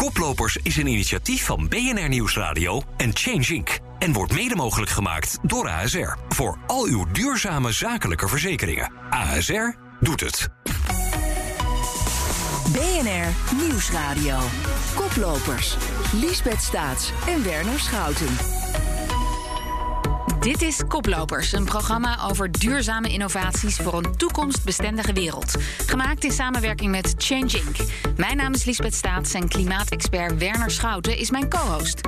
Koplopers is een initiatief van BNR Nieuwsradio en Change Inc. En wordt mede mogelijk gemaakt door ASR. Voor al uw duurzame zakelijke verzekeringen. ASR doet het. BNR Nieuwsradio. Koplopers. Liesbeth Staats en Werner Schouten. Dit is Koplopers, een programma over duurzame innovaties voor een toekomstbestendige wereld. Gemaakt in samenwerking met Change Inc. Mijn naam is Lisbeth Staats en klimaatexpert Werner Schouten is mijn co-host.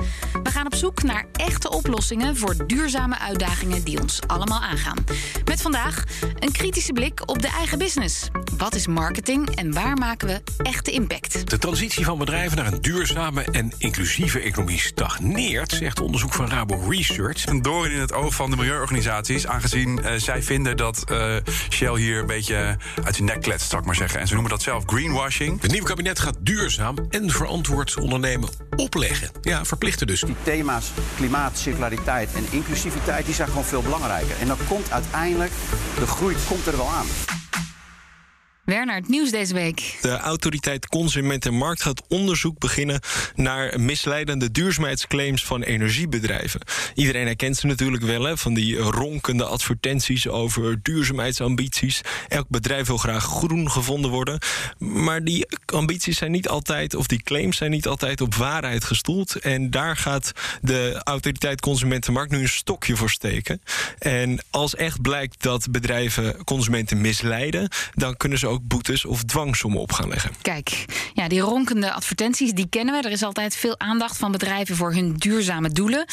We gaan op zoek naar echte oplossingen voor duurzame uitdagingen die ons allemaal aangaan. Met vandaag een kritische blik op de eigen business. Wat is marketing en waar maken we echte impact? De transitie van bedrijven naar een duurzame en inclusieve economie stagneert, zegt onderzoek van Rabo Research. Een doorn in het oog van de milieuorganisaties, aangezien uh, zij vinden dat uh, Shell hier een beetje uit zijn nek kletst, zal ik maar zeggen. En ze noemen dat zelf greenwashing. Het nieuwe kabinet gaat duurzaam en verantwoord ondernemen opleggen. Ja, verplichten dus. Die thema's klimaat, circulariteit en inclusiviteit, die zijn gewoon veel belangrijker. En dan komt uiteindelijk, de groei komt er wel aan. Werner, het nieuws deze week. De autoriteit Consument en Markt gaat onderzoek beginnen naar misleidende duurzaamheidsclaims van energiebedrijven. Iedereen herkent ze natuurlijk wel, hè, van die ronkende advertenties over duurzaamheidsambities. Elk bedrijf wil graag groen gevonden worden. Maar die ambities zijn niet altijd, of die claims zijn niet altijd op waarheid gestoeld. En daar gaat de autoriteit Consument en Markt nu een stokje voor steken. En als echt blijkt dat bedrijven consumenten misleiden, dan kunnen ze ook boetes of dwangsommen op gaan leggen. Kijk, ja, die ronkende advertenties, die kennen we. Er is altijd veel aandacht van bedrijven voor hun duurzame doelen.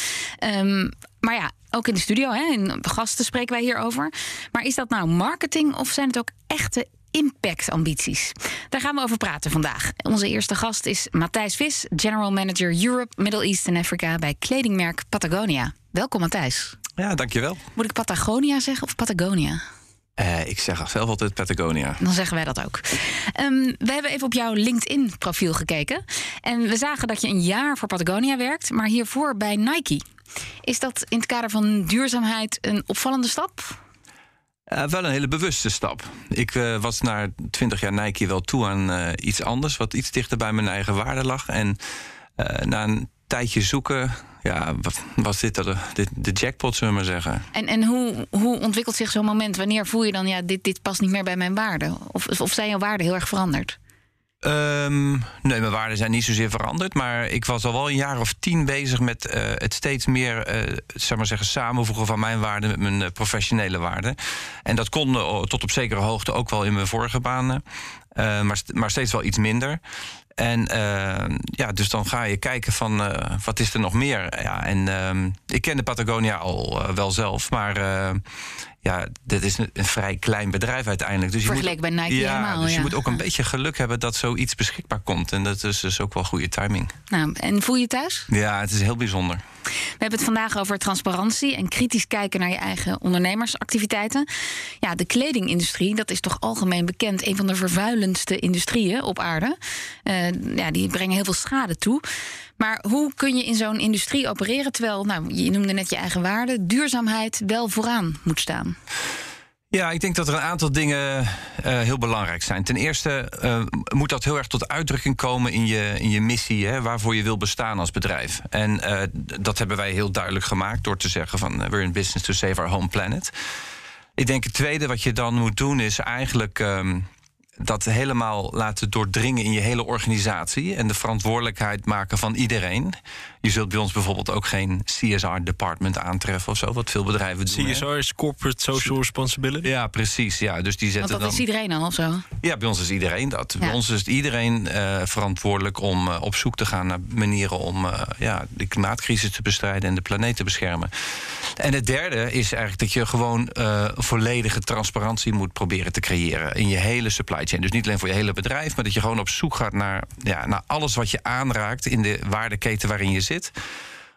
Um, maar ja, ook in de studio, hè, in gasten spreken wij hierover. Maar is dat nou marketing of zijn het ook echte impactambities? Daar gaan we over praten vandaag. Onze eerste gast is Matthijs Vis, General Manager Europe, Middle East en Afrika bij kledingmerk Patagonia. Welkom Matthijs. Ja, dankjewel. Moet ik Patagonia zeggen of Patagonia? Uh, ik zeg zelf altijd Patagonia. Dan zeggen wij dat ook. Um, we hebben even op jouw LinkedIn-profiel gekeken. En we zagen dat je een jaar voor Patagonia werkt, maar hiervoor bij Nike. Is dat in het kader van duurzaamheid een opvallende stap? Uh, wel een hele bewuste stap. Ik uh, was na 20 jaar Nike wel toe aan iets anders, wat iets dichter bij mijn eigen waarde lag. En na een tijdje zoeken ja, was dit de, de, de jackpot, zullen we maar zeggen. En, en hoe, hoe ontwikkelt zich zo'n moment? Wanneer voel je dan, ja, dit, dit past niet meer bij mijn waarden? Of, of zijn jouw waarden heel erg veranderd? Um, nee, mijn waarden zijn niet zozeer veranderd. Maar ik was al wel een jaar of tien bezig met uh, het steeds meer uh, zeg maar zeggen, samenvoegen van mijn waarden met mijn uh, professionele waarden. En dat kon tot op zekere hoogte ook wel in mijn vorige banen. maar, maar steeds wel iets minder. En uh, ja, dus dan ga je kijken van uh, wat is er nog meer. Ja, en uh, ik kende Patagonia al uh, wel zelf, maar ja, dit is een, een, vrij klein bedrijf uiteindelijk. Dus Vergeleken bij Nike ja, helemaal. Dus ja. je moet ook een beetje geluk hebben dat zoiets beschikbaar komt. En dat is dus ook wel goede timing. Nou, en voel je thuis? Ja, het is heel bijzonder. We hebben het vandaag over transparantie en kritisch kijken naar je eigen ondernemersactiviteiten. Ja, de kledingindustrie, dat is toch algemeen bekend een van de vervuilendste industrieën op aarde. Uh, ja, die brengen heel veel schade toe. Maar hoe kun je in zo'n industrie opereren terwijl, nou, je noemde net je eigen waarde, duurzaamheid wel vooraan moet staan? Ja, ik denk dat er een aantal dingen uh, heel belangrijk zijn. Ten eerste uh, moet dat heel erg tot uitdrukking komen in je, in je missie, hè, waarvoor je wil bestaan als bedrijf. En uh, dat hebben wij heel duidelijk gemaakt door te zeggen van we're in business to save our home planet. Ik denk het tweede wat je dan moet doen is eigenlijk. Um, dat helemaal laten doordringen in je hele organisatie en de verantwoordelijkheid maken van iedereen. Je zult bij ons bijvoorbeeld ook geen CSR-department aantreffen of zo, wat veel bedrijven doen. CSR is Corporate Social Responsibility? Ja, precies. Ja, dus die zetten Want dat dan... is iedereen al of zo? Ja, bij ons is iedereen dat. Ja. Bij ons is iedereen uh, verantwoordelijk om uh, op zoek te gaan naar manieren om uh, ja, de klimaatcrisis te bestrijden en de planeet te beschermen. En het derde is eigenlijk dat je gewoon volledige transparantie moet proberen te creëren in je hele supply chain. Dus niet alleen voor je hele bedrijf, maar dat je gewoon op zoek gaat naar, ja, naar alles wat je aanraakt in de waardeketen waarin je zit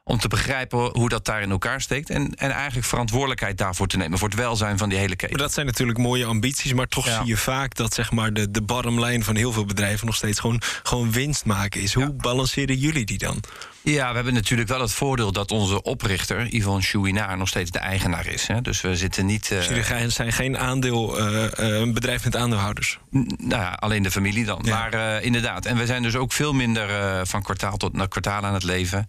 om te begrijpen hoe dat daar in elkaar steekt. En, en eigenlijk verantwoordelijkheid daarvoor te nemen. Voor het welzijn van die hele keten. Maar dat zijn natuurlijk mooie ambities. Maar toch Ja. zie je vaak dat zeg maar, de, de bottom line van heel veel bedrijven nog steeds gewoon, gewoon winst maken is. Hoe balanceren jullie die dan? Ja, we hebben natuurlijk wel het voordeel dat onze oprichter, Yvonne Chouinard, nog steeds de eigenaar is. Hè? Dus we zitten niet. Dus jullie zijn geen aandeel, eh, eh, een bedrijf met aandeelhouders. N- Nou ja, alleen de familie dan. Ja. Maar inderdaad. En we zijn dus ook veel minder van kwartaal tot naar kwartaal aan het leven.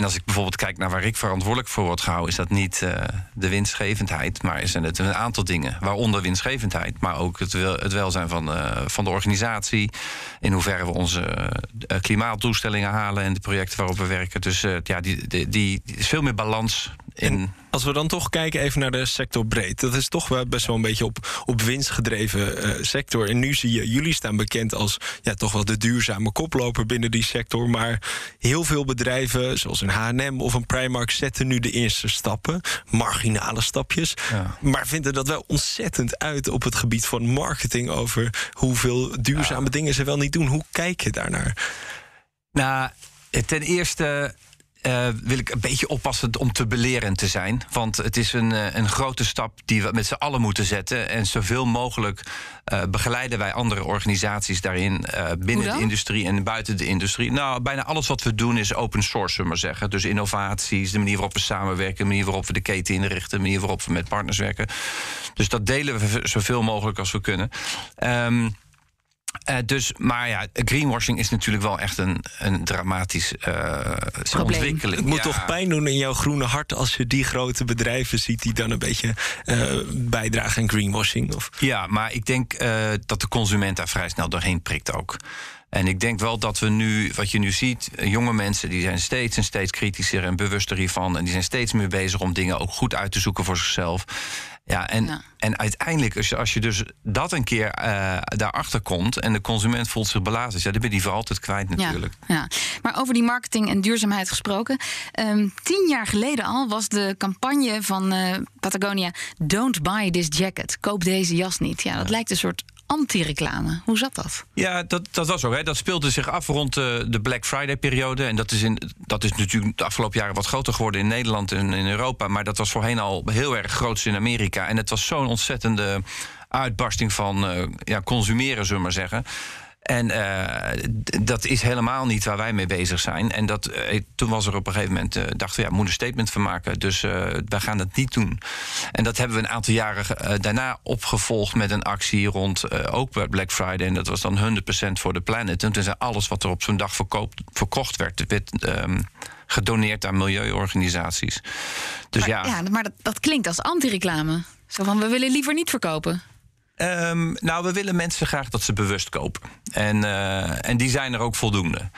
En als ik bijvoorbeeld kijk naar waar ik verantwoordelijk voor word gehouden, is dat niet eh, de winstgevendheid, maar is het een aantal dingen. Waaronder winstgevendheid, maar ook het, wel, het welzijn van, eh, van de organisatie. In hoeverre we onze eh, klimaatdoelstellingen halen en de projecten waarop we werken. Dus ja, die, die, die is veel meer balans. En als we dan toch kijken even naar de sector breed. Dat is toch wel best wel een beetje op, op winst gedreven eh, sector. En nu zie je, jullie staan bekend als ja, toch wel de duurzame koploper binnen die sector. Maar heel veel bedrijven, zoals een H&M of een Primark, zetten nu de eerste stappen. Marginale stapjes. Ja. Maar vinden dat wel ontzettend uit op het gebied van marketing... over hoeveel duurzame dingen ze wel niet doen. Hoe kijk je daarnaar? Nou, ten eerste eh, wil ik een beetje oppassen om te belerend te zijn. Want het is een, eh, een grote stap die we met z'n allen moeten zetten. En zoveel mogelijk eh, begeleiden wij andere organisaties daarin. binnen de industrie en buiten de industrie. Nou, bijna alles wat we doen is open source, zullen we maar zeggen. Dus innovaties, de manier waarop we samenwerken, de manier waarop we de keten inrichten, de manier waarop we met partners werken. Dus dat delen we zoveel mogelijk als we kunnen. Ehm, eh, dus, maar ja, greenwashing is natuurlijk wel echt een, een dramatisch eh, ontwikkeling. Het moet Ja. toch pijn doen in jouw groene hart als je die grote bedrijven ziet die dan een beetje eh, bijdragen aan greenwashing? Of... Ja, maar ik denk eh, dat de consument daar vrij snel doorheen prikt ook. En ik denk wel dat we nu, wat je nu ziet, jonge mensen die zijn steeds en steeds kritischer en bewuster hiervan. En die zijn steeds meer bezig om dingen ook goed uit te zoeken voor zichzelf. Ja, en, Ja. en uiteindelijk, als je, als je dus dat een keer eh, daarachter komt en de consument voelt zich belazerd, ja, dan ben je die voor altijd kwijt natuurlijk. Ja, ja. Maar over die marketing en duurzaamheid gesproken. ehm, tien jaar geleden al was de campagne van eh, Patagonia... Don't buy this jacket. Koop deze jas niet. Ja, dat lijkt een soort anti-reclame. Hoe zat dat? Ja, dat, dat was ook. Hè. Dat speelde zich af rond de, de Black Friday-periode. En dat is, in, dat is natuurlijk de afgelopen jaren wat groter geworden in Nederland en in Europa. Maar dat was voorheen al heel erg groot in Amerika. En het was zo'n ontzettende uitbarsting van eh, ja, consumeren, zullen we maar zeggen. En eh, dat is helemaal niet waar wij mee bezig zijn. En dat, eh, toen was er op een gegeven moment, eh, dachten we, ja, we moeten een statement van maken. Dus wij gaan dat niet doen. En dat hebben we een aantal jaren daarna opgevolgd met een actie rond ook Black Friday. En dat was dan 100% voor de planet. En toen zei alles wat er op zo'n dag verkoopt, verkocht werd, werd ehm, gedoneerd aan milieuorganisaties. Dus Maar, ja, maar dat, dat klinkt als anti-reclame. Zo van, we willen liever niet verkopen. Ehm, nou, we willen mensen graag dat ze bewust kopen. En, eh, en die zijn er ook voldoende.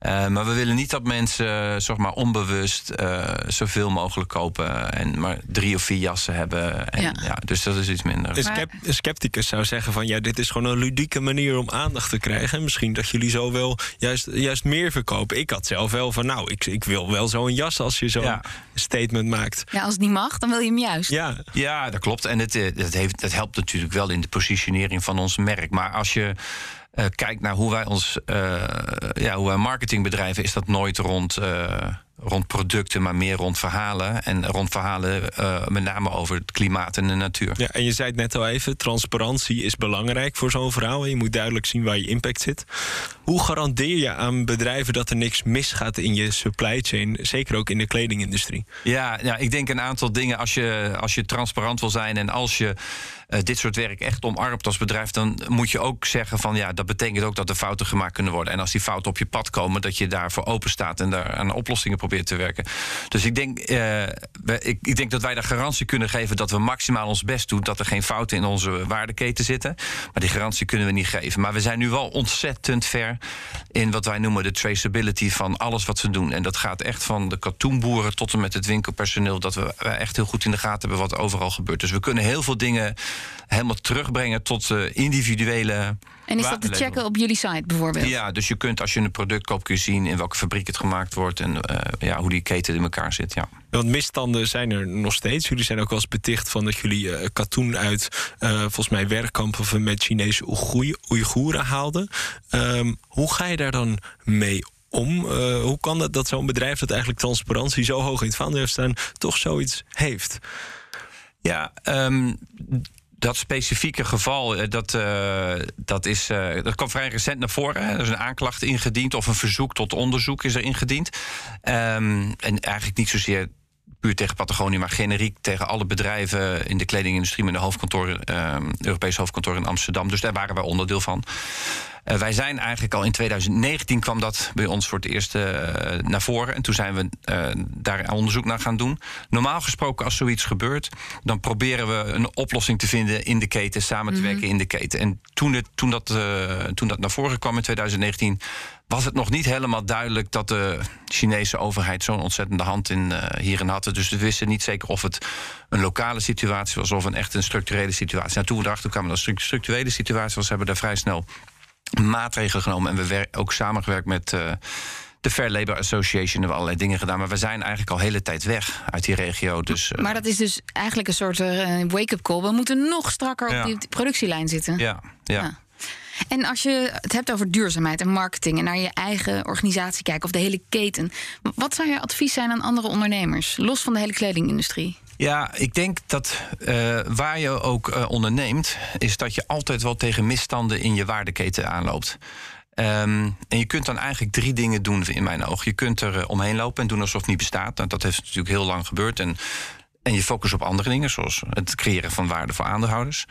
Eh, maar we willen niet dat mensen eh, zeg maar onbewust eh, zoveel mogelijk kopen en maar drie of vier jassen hebben. En, Ja. ja. dus dat is iets minder. Een, Maar- scepticus zou zeggen van ja, dit is gewoon een ludieke manier om aandacht te krijgen. En misschien dat jullie zo wel juist, juist meer verkopen. Ik had zelf wel van nou, ik, ik wil wel zo'n jas als je zo'n Ja. statement maakt. Ja, als het niet mag, dan wil je hem juist. Ja, Ja, dat klopt. En het, dat, heeft, dat helpt natuurlijk wel in de positionering van ons merk. Maar als je eh, kijkt naar hoe wij ons eh, ja, hoe wij marketing bedrijven, is dat nooit rond, eh, rond producten, maar meer rond verhalen. En rond verhalen met name over het klimaat en de natuur. ja, en je zei het net al even, transparantie is belangrijk voor zo'n verhaal. En je moet duidelijk zien waar je impact zit. Hoe garandeer je aan bedrijven dat er niks misgaat in je supply chain? Zeker ook in de kledingindustrie. Ja, ja, ik denk een aantal dingen. Als je, als je transparant wil zijn en als je dit soort werk echt omarmt als bedrijf, dan moet je ook zeggen van ja, dat betekent ook dat er fouten gemaakt kunnen worden. En als die fouten op je pad komen, dat je daarvoor open staat en daar aan oplossingen probeert te werken. Dus ik denk, eh, ik, ik denk dat wij de garantie kunnen geven dat we maximaal ons best doen, dat er geen fouten in onze waardeketen zitten. Maar die garantie kunnen we niet geven. Maar we zijn nu wel ontzettend ver in wat wij noemen de traceability van alles wat ze doen. En dat gaat echt van de katoenboeren tot en met het winkelpersoneel. Dat we echt heel goed in de gaten hebben wat overal gebeurt. Dus we kunnen heel veel dingen helemaal terugbrengen tot eh, individuele. En is dat te checken op jullie site bijvoorbeeld? Ja, dus je kunt als je een product koopt, kun je zien in welke fabriek het gemaakt wordt en eh, ja, hoe die keten in elkaar zit. Ja. Want misstanden zijn er nog steeds. Jullie zijn ook wel eens beticht van dat jullie eh, katoen uit eh, volgens mij werkkampen van met Chinese Oeigoe- Oeigoeren haalden. Ehm, hoe ga je daar dan mee om? Uh, hoe kan dat dat zo'n bedrijf dat eigenlijk transparantie zo hoog in het vaandel heeft staan, toch zoiets heeft? Ja, um, dat specifieke geval, eh, dat, uh, dat, is, uh, dat kwam vrij recent naar voren. Er is een aanklacht ingediend of een verzoek tot onderzoek is er ingediend. Um, en eigenlijk niet zozeer puur tegen Patagonië, maar generiek tegen alle bedrijven in de kledingindustrie met een hoofdkantoor, uh, Europees hoofdkantoor in Amsterdam. Dus daar waren wij onderdeel van. Uh, wij zijn eigenlijk al in 2019 kwam dat bij ons voor het eerst uh, naar voren. En toen zijn we uh, daar onderzoek naar gaan doen. Normaal gesproken, als zoiets gebeurt, dan proberen we een oplossing te vinden in de keten, samen te mm -hmm. werken in de keten. En toen, het, toen, dat, toen dat naar voren kwam in 2019 was het nog niet helemaal duidelijk dat de Chinese overheid zo'n ontzettende hand in, uh, hierin had. Dus we wisten niet zeker of het een lokale situatie was of een echt een structurele situatie. Nou, toen we erachter kwamen dat het een structurele situatie was, hebben we daar vrij snel maatregelen genomen. En we ook samengewerkt met. Uh, de Fair Labor Association hebben allerlei dingen gedaan. Maar we zijn eigenlijk al de hele tijd weg uit die regio. Dus, uh... Maar dat is dus eigenlijk een soort uh, wake-up call. We moeten nog strakker ja. op die productielijn zitten. Ja, ja. ja. En als je het hebt over duurzaamheid en marketing en naar je eigen organisatie kijkt of de hele keten, wat zou je advies zijn aan andere ondernemers, los van de hele kledingindustrie? Ja, ik denk dat uh, waar je ook uh, onderneemt, is dat je altijd wel tegen misstanden in je waardeketen aanloopt. Um, en je kunt dan eigenlijk drie dingen doen in mijn oog. Je kunt er uh, omheen lopen en doen alsof het niet bestaat. Nou, dat heeft natuurlijk heel lang gebeurd. En, en je focus op andere dingen, zoals het creëren van waarde voor aandeelhouders.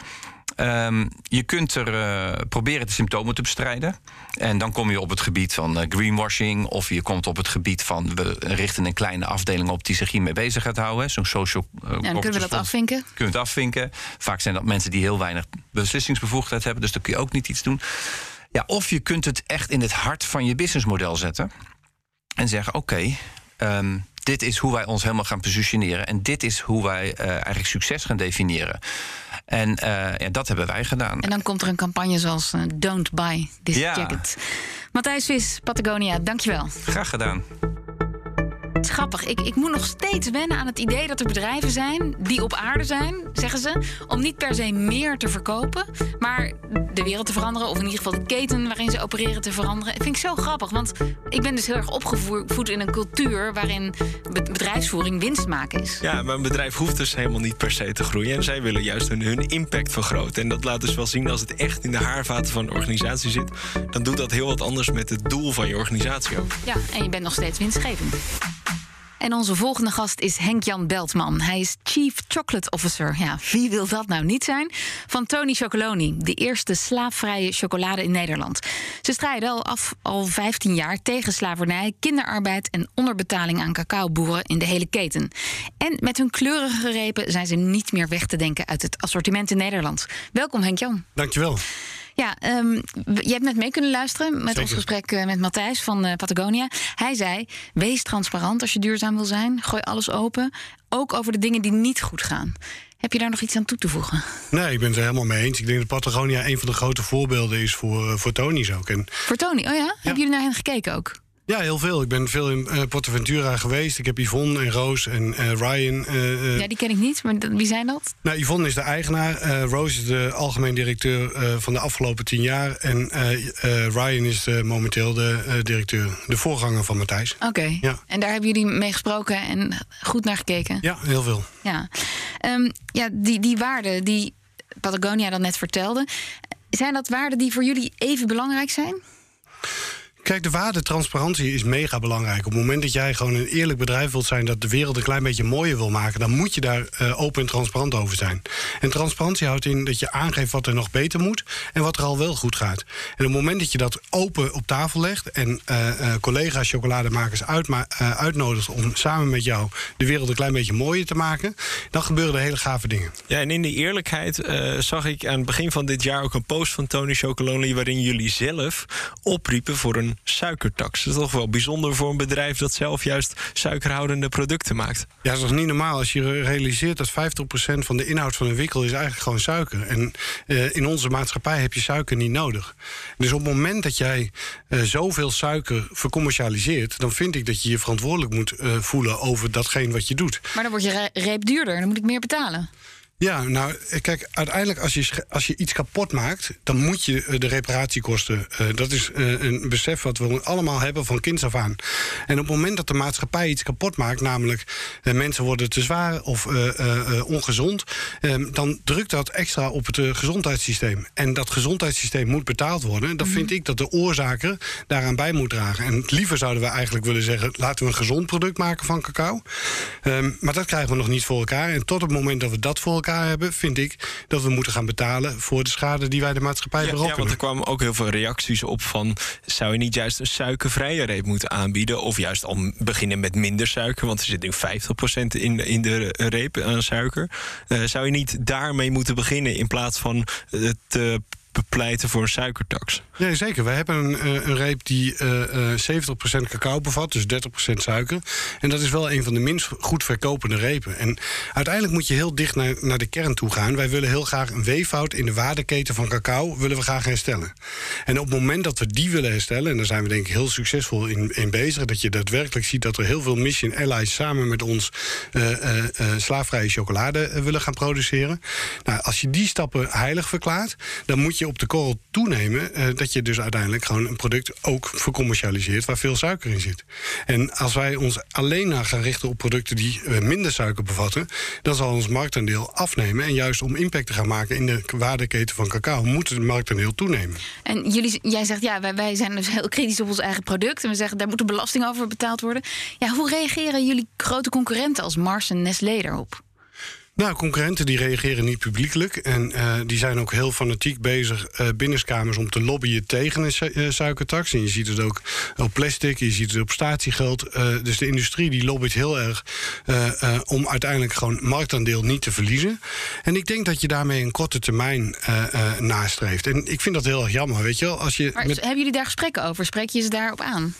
Um, je kunt er uh, proberen de symptomen te bestrijden. En dan kom je op het gebied van uh, greenwashing. Of je komt op het gebied van we richten een kleine afdeling op die zich hiermee bezig gaat houden. Zo'n social. Uh, ja, dan kunnen we dat afvinken. Kun je het afvinken. Vaak zijn dat mensen die heel weinig beslissingsbevoegdheid hebben. Dus dan kun je ook niet iets doen. Ja, of je kunt het echt in het hart van je businessmodel zetten. En zeggen: oké. Okay, um, dit is hoe wij ons helemaal gaan positioneren. En dit is hoe wij uh, eigenlijk succes gaan definiëren. En uh, ja, dat hebben wij gedaan. En dan komt er een campagne zoals uh, Don't Buy This ja. Jacket. Matthijs Vis, Patagonia, dankjewel. Graag gedaan. Het is grappig. Ik, ik moet nog steeds wennen aan het idee dat er bedrijven zijn die op aarde zijn, zeggen ze, om niet per se meer te verkopen, maar de wereld te veranderen, of in ieder geval de keten waarin ze opereren te veranderen. Dat vind ik zo grappig, want ik ben dus heel erg opgevoed in een cultuur waarin bedrijfsvoering winst maken is. Ja, maar een bedrijf hoeft dus helemaal niet per se te groeien. En zij willen juist hun, hun impact vergroten. En dat laat dus wel zien als het echt in de haarvaten van een organisatie zit, dan doet dat heel wat anders met het doel van je organisatie ook. Ja, en je bent nog steeds winstgevend. En onze volgende gast is Henk-Jan Beltman. Hij is Chief Chocolate Officer. Ja, wie wil dat nou niet zijn? Van Tony Chocoloni, de eerste slaafvrije chocolade in Nederland. Ze strijden al af al 15 jaar tegen slavernij, kinderarbeid en onderbetaling aan cacaoboeren in de hele keten. En met hun kleurige repen zijn ze niet meer weg te denken uit het assortiment in Nederland. Welkom Henk-Jan. Dankjewel. Ja, um, je hebt net mee kunnen luisteren met Zeker. ons gesprek uh, met Matthijs van uh, Patagonia. Hij zei: wees transparant als je duurzaam wil zijn. Gooi alles open. Ook over de dingen die niet goed gaan. Heb je daar nog iets aan toe te voegen? Nee, ik ben het er helemaal mee eens. Ik denk dat Patagonia een van de grote voorbeelden is voor, uh, voor Tony's ook. En... Voor Tony, oh ja? ja? Hebben jullie naar hen gekeken ook? Ja, heel veel. Ik ben veel in uh, Portaventura geweest. Ik heb Yvonne en Roos en uh, Ryan. Uh, ja, die ken ik niet, maar wie zijn dat? Nou, Yvonne is de eigenaar. Roos is de algemeen directeur van de afgelopen tien jaar. En Ryan is momenteel de directeur, de voorganger van Matthijs. Oké. Okay. Ja. En daar hebben jullie mee gesproken en goed naar gekeken? Ja, heel veel. Ja, um, ja die, die waarden die Patagonia dan net vertelde... zijn dat waarden die voor jullie even belangrijk zijn? Kijk, de waarde transparantie is mega belangrijk. Op het moment dat jij gewoon een eerlijk bedrijf wilt zijn... dat de wereld een klein beetje mooier wil maken... dan moet je daar uh, open en transparant over zijn. En transparantie houdt in dat je aangeeft wat er nog beter moet... en wat er al wel goed gaat. En op het moment dat je dat open op tafel legt... en uh, collega's chocolademakers uitma uitnodigt om samen met jou... de wereld een klein beetje mooier te maken... dan gebeuren er hele gave dingen. Ja, en in die eerlijkheid zag ik aan het begin van dit jaar... ook een post van Tony Chocolonely... waarin jullie zelf opriepen voor een suikertax. Dat is toch wel bijzonder voor een bedrijf dat zelf juist suikerhoudende producten maakt. Ja, dat is niet normaal als je realiseert dat 50% van de inhoud van een winkel is eigenlijk gewoon suiker. En uh, in onze maatschappij heb je suiker niet nodig. Dus op het moment dat jij uh, zoveel suiker vercommercialiseert, dan vind ik dat je je verantwoordelijk moet uh, voelen over datgene wat je doet. Maar dan wordt je reep duurder, dan moet ik meer betalen. Ja, nou, kijk, uiteindelijk als je, als je iets kapot maakt, dan moet je eh, de reparatiekosten. Uh, dat is uh, een besef wat we allemaal hebben van kinds af aan. En op het moment dat de maatschappij iets kapot maakt, namelijk uh, mensen worden te zwaar of ongezond, ehm, dan drukt dat extra op het gezondheidssysteem. En dat gezondheidssysteem moet betaald worden. Dan vind ik dat de oorzaker daaraan bij moet dragen. En liever zouden we eigenlijk willen zeggen: laten we een gezond product maken van cacao. Um, maar dat krijgen we nog niet voor elkaar. En tot het moment dat we dat voor elkaar hebben, vind ik dat we moeten gaan betalen voor de schade die wij de maatschappij ja, berokkenen. Ja, want er kwamen ook heel veel reacties op van zou je niet juist een suikervrije reep moeten aanbieden of juist al beginnen met minder suiker, want er zit nu 50% in, in de reep aan suiker. Uh, zou je niet daarmee moeten beginnen in plaats van het uh, bepleiten voor een suikertax. Nee, zeker. We hebben een, eh, een reep die uh, 70% cacao bevat, dus 30% suiker. En dat is wel een van de minst goed verkopende repen. En uiteindelijk moet je heel dicht naar, naar de kern toe gaan. Wij willen heel graag een weeffout in de waardeketen van cacao willen we graag herstellen. En op het moment dat we die willen herstellen, en daar zijn we denk ik heel succesvol in, in bezig, dat je daadwerkelijk ziet dat er heel veel Mission Allies samen met ons uh, slaafvrije chocolade willen gaan produceren. Nou, als je die stappen heilig verklaart, dan moet je op de korrel toenemen uh, dat je dus uiteindelijk gewoon een product ook vercommercialiseert waar veel suiker in zit. En als wij ons alleen naar gaan richten op producten die uh, minder suiker bevatten, dan zal ons marktaandeel afnemen. En juist om impact te gaan maken in de waardeketen van cacao, moet het marktaandeel toenemen. En jullie, jij zegt ja, wij, wij zijn dus heel kritisch op ons eigen product. En we zeggen daar moet belasting over betaald worden. Ja, hoe reageren jullie grote concurrenten als Mars en Nestlé erop? Nou, concurrenten die reageren niet publiekelijk. En uh, die zijn ook heel fanatiek bezig uh, binnenskamers om te lobbyen tegen een su uh, suikertax. En je ziet het ook op plastic, je ziet het op statiegeld. dus de industrie die lobbyt heel erg om uiteindelijk gewoon marktaandeel niet te verliezen. En ik denk dat je daarmee een korte termijn nastreeft. En ik vind dat heel erg jammer, weet je wel. Als je maar met... hebben jullie daar gesprekken over? Spreek je ze daarop aan?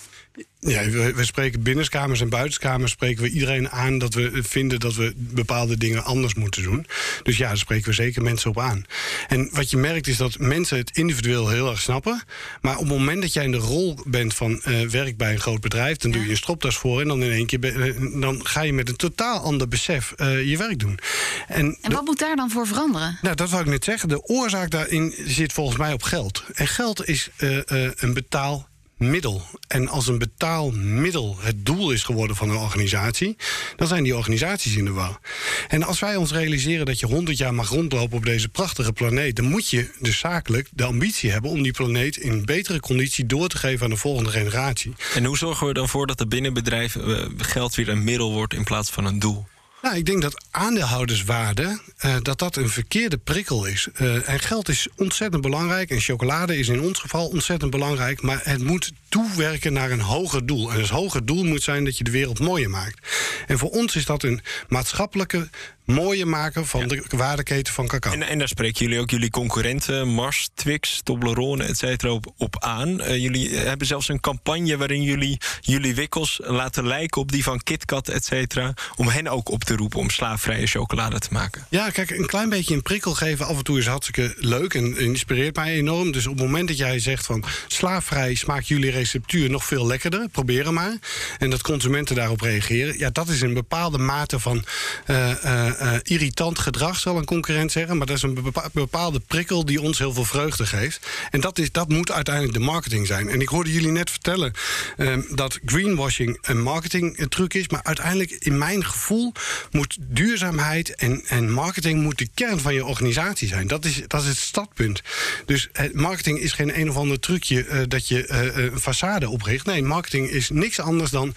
Ja, we, we, spreken binnenskamers en buitenskamers spreken we iedereen aan dat we vinden dat we bepaalde dingen anders moeten doen. Dus ja, daar spreken we zeker mensen op aan. En wat je merkt is dat mensen het individueel heel erg snappen. Maar op het moment dat jij in de rol bent van uh, werk bij een groot bedrijf, dan doe je een stropdas voor en dan in één keer uh, dan ga je met een totaal ander besef uh, je werk doen. En, en wat moet daar dan voor veranderen? Nou, dat wou ik net zeggen. De oorzaak daarin zit volgens mij op geld. En geld is een betaal middel. En als een betaalmiddel het doel is geworden van een organisatie, dan zijn die organisaties in de war. En als wij ons realiseren dat je 100 jaar mag rondlopen op deze prachtige planeet, dan moet je dus zakelijk de ambitie hebben om die planeet in betere conditie door te geven aan de volgende generatie. En hoe zorgen we dan voor dat de binnenbedrijven geld weer een middel wordt in plaats van een doel? Nou, ik denk dat aandeelhouderswaarde, uh, dat dat een verkeerde prikkel is. Uh, en geld is ontzettend belangrijk. En chocolade is in ons geval ontzettend belangrijk. Maar het moet toewerken naar een hoger doel. En het hoger doel moet zijn dat je de wereld mooier maakt. En voor ons is dat een maatschappelijke mooier maken van ja. de waardeketen van cacao. En, en, daar spreken jullie ook jullie concurrenten, Mars, Twix, Toblerone, et cetera, op, op aan. Uh, jullie hebben zelfs een campagne waarin jullie jullie wikkels laten lijken op die van KitKat, et cetera, om hen ook op te roepen om slaafvrije chocolade te maken. Ja, kijk, een klein beetje een prikkel geven af en toe is hartstikke leuk en inspireert mij enorm. Dus op het moment dat jij zegt van slaafvrij smaakt jullie receptuur nog veel lekkerder, probeer hem maar. En dat consumenten daarop reageren, ja, dat is een bepaalde mate van uh, uh, uh, irritant gedrag, zal een concurrent zeggen. Maar dat is een bepaalde prikkel die ons heel veel vreugde geeft. En dat, is, dat moet uiteindelijk de marketing zijn. En ik hoorde jullie net vertellen uh, dat greenwashing een marketingtruc is. Maar uiteindelijk, in mijn gevoel, moet duurzaamheid en, en marketing moet de kern van je organisatie zijn. Dat is, dat is het startpunt. Dus marketing is geen een of ander trucje dat je façade opricht. Nee, marketing is niks anders dan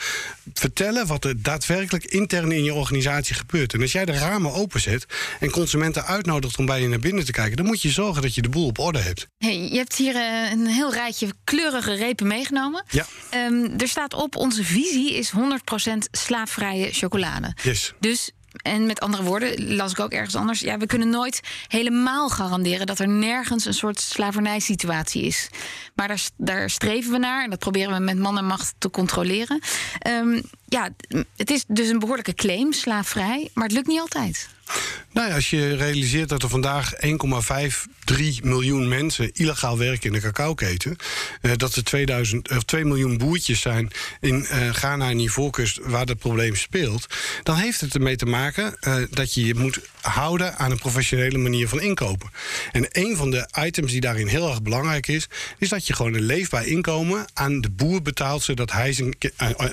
vertellen wat er daadwerkelijk intern in je organisatie gebeurt. En als jij de ramen openzet en consumenten uitnodigt om bij je naar binnen te kijken, dan moet je zorgen dat je de boel op orde hebt. Hey, je hebt hier uh, een heel rijtje kleurige repen meegenomen. Ja. Um, er staat op: onze visie is 100% slaafvrije chocolade. Yes. Dus en met andere woorden, las ik ook ergens anders. Ja, we kunnen nooit helemaal garanderen dat er nergens een soort slavernijsituatie is. Maar daar, daar streven we naar en dat proberen we met man en macht te controleren. Um, ja, het is dus een behoorlijke claim, slaafvrij, maar het lukt niet altijd. Nou als je realiseert dat er vandaag 1,53 miljoen mensen illegaal werken in de cacaoketen. Uh, dat er 2000, of 2 miljoen boertjes zijn in uh, Ghana en Ivoorkust waar dat probleem speelt. Dan heeft het ermee te maken uh, dat je je moet houden aan een professionele manier van inkopen. En een van de items die daarin heel erg belangrijk is, is dat je gewoon een leefbaar inkomen aan de boer betaalt, zodat hij zijn,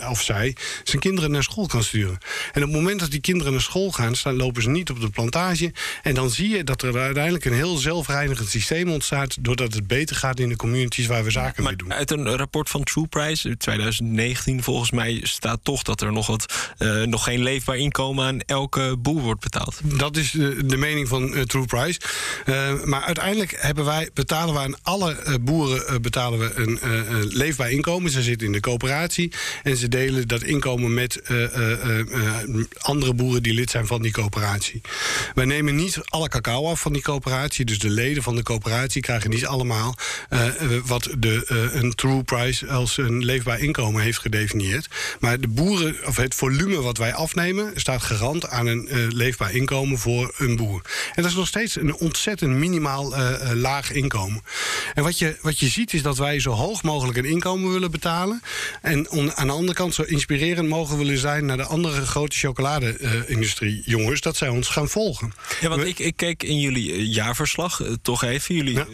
of zij zijn kinderen naar school kan sturen. En op het moment dat die kinderen naar school gaan, staan, lopen ze niet op de plantage. En dan zie je dat er uiteindelijk een heel zelfreinigend systeem ontstaat, doordat het beter gaat in de communities waar we zaken mee doen. Uit een rapport van True Price 2019 volgens mij staat toch dat er nog, wat, uh, nog geen leefbaar inkomen aan elke boer wordt betaald. Dat is de, mening van uh, True Price. Uh, maar uiteindelijk hebben wij, betalen we aan alle boeren betalen we een leefbaar inkomen. Ze zitten in de coöperatie en ze delen dat inkomen met andere boeren die lid zijn van die coöperatie. Wij nemen niet alle cacao af van die coöperatie. Dus de leden van de coöperatie krijgen niet allemaal wat de, een true price als een leefbaar inkomen heeft gedefinieerd. Maar de boeren, of het volume wat wij afnemen, staat garant aan een leefbaar inkomen voor een boer. En dat is nog steeds een ontzettend minimaal laag inkomen. En wat je, wat je ziet is dat wij zo hoog mogelijk een inkomen willen betalen. En on, aan de andere kant zo inspirerend mogen willen zijn naar de andere grote chocolade-industrie, jongens, dat zij ons gaan volgen. Ja, want ik, ik keek in jullie jaarverslag toch even. Jullie ja.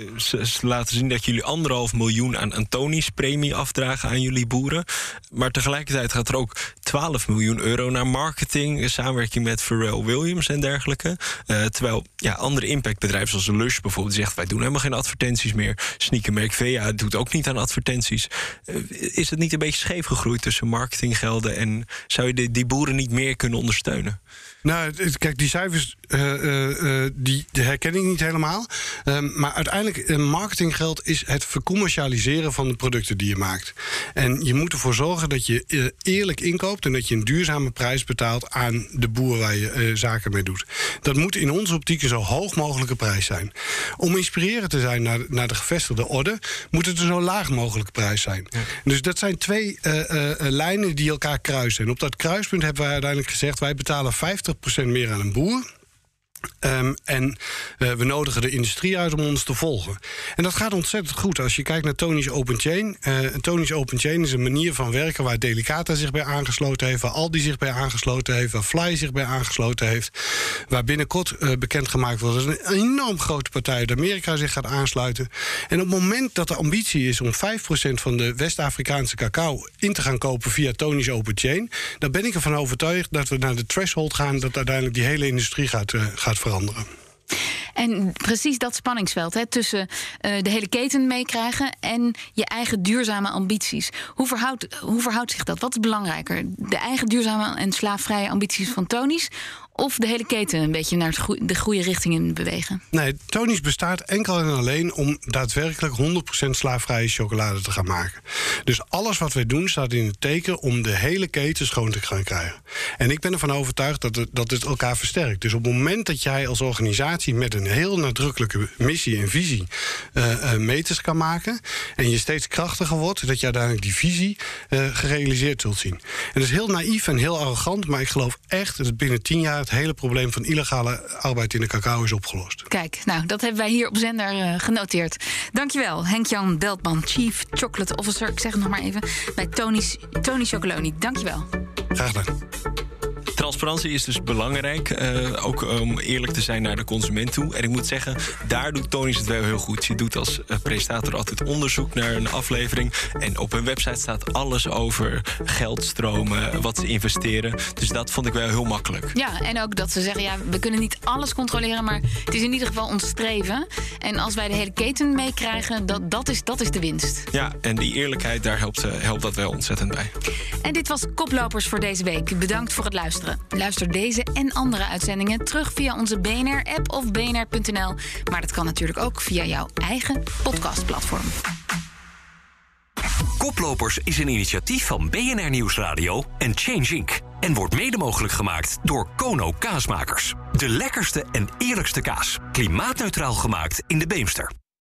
laten zien dat jullie anderhalf miljoen aan Antonisch premie afdragen aan jullie boeren. Maar tegelijkertijd gaat er ook 12 miljoen euro naar marketing, samenwerking met Pharrell Williams en dergelijke. Uh, terwijl ja, andere impactbedrijven zoals Lush bijvoorbeeld zegt: wij doen helemaal geen advertenties meer. Sneakermerk VA doet ook niet aan advertenties. Uh, is het niet een beetje scheef gegroeid tussen marketinggelden en zou je die, boeren niet meer kunnen ondersteunen? Nou, kijk, die cijfers uh, die, die, herken ik niet helemaal. Um, maar uiteindelijk, marketinggeld is het vercommercialiseren van de producten die je maakt. En je moet ervoor zorgen dat je eerlijk inkoopt en dat je een duurzame prijs betaalt aan de boer waar je zaken mee doet. Dat moet in onze optiek een zo hoog mogelijke prijs zijn. Om inspirerend te zijn naar, naar de gevestigde orde, moet het een zo laag mogelijke prijs zijn. Ja. Dus dat zijn twee lijnen die elkaar kruisen. En op dat kruispunt hebben wij uiteindelijk gezegd: wij betalen 50% meer aan een boer. Um, en uh, we nodigen de industrie uit om ons te volgen. En dat gaat ontzettend goed. Als je kijkt naar Tony's Open Chain. Uh, Tony's Open Chain is een manier van werken waar Delicata zich bij aangesloten heeft, waar Aldi zich bij aangesloten heeft, waar Fly zich bij aangesloten heeft. Waar binnenkort uh, bekendgemaakt wordt dat een enorm grote partij uit Amerika zich gaat aansluiten. En op het moment dat de ambitie is om 5% van de West-Afrikaanse cacao in te gaan kopen via Tony's Open Chain, dan ben ik ervan overtuigd dat we naar de threshold gaan dat uiteindelijk die hele industrie gaat, gaat veranderen. En precies dat spanningsveld hè, tussen uh, de hele keten meekrijgen en je eigen duurzame ambities. Hoe verhoudt, hoe verhoudt zich dat? Wat is belangrijker? De eigen duurzame en slaafvrije ambities van Tony's of de hele keten een beetje naar de goede richting in bewegen? Nee, Tony's bestaat enkel en alleen om daadwerkelijk 100% slaafvrije chocolade te gaan maken. Dus alles wat wij doen staat in het teken om de hele keten schoon te gaan krijgen. En ik ben ervan overtuigd dat het, dat het elkaar versterkt. Dus op het moment dat jij als organisatie met een heel nadrukkelijke missie en visie uh, uh, meters kan maken en je steeds krachtiger wordt, dat je uiteindelijk die visie uh, gerealiseerd zult zien. En dat is heel naïef en heel arrogant, maar ik geloof echt dat het binnen tien jaar het hele probleem van illegale arbeid in de cacao is opgelost. Kijk, nou, dat hebben wij hier op zender uh, genoteerd. Dankjewel, Henk-Jan Beltman, Chief Chocolate Officer. Ik zeg het nog maar even, bij Tony's, Tony Chocoloni. Dankjewel. Graag gedaan. Transparantie is dus belangrijk, uh, ook om eerlijk te zijn naar de consument toe. En ik moet zeggen, daar doet Tony's het wel heel goed. Je doet als uh, presentator altijd onderzoek naar een aflevering. En op hun website staat alles over geldstromen, wat ze investeren. Dus dat vond ik wel heel makkelijk. Ja, en ook dat ze zeggen, ja, we kunnen niet alles controleren... maar het is in ieder geval ons streven. En als wij de hele keten meekrijgen, dat, dat, is, dat is de winst. Ja, en die eerlijkheid, daar helpt, helpt dat wel ontzettend bij. En dit was Koplopers voor deze week. Bedankt voor het luisteren. Luister deze en andere uitzendingen terug via onze BNR-app of bnr.nl. Maar dat kan natuurlijk ook via jouw eigen podcastplatform. Koplopers is een initiatief van BNR Nieuwsradio en Change Inc. En wordt mede mogelijk gemaakt door Kono Kaasmakers. De lekkerste en eerlijkste kaas. Klimaatneutraal gemaakt in de Beemster.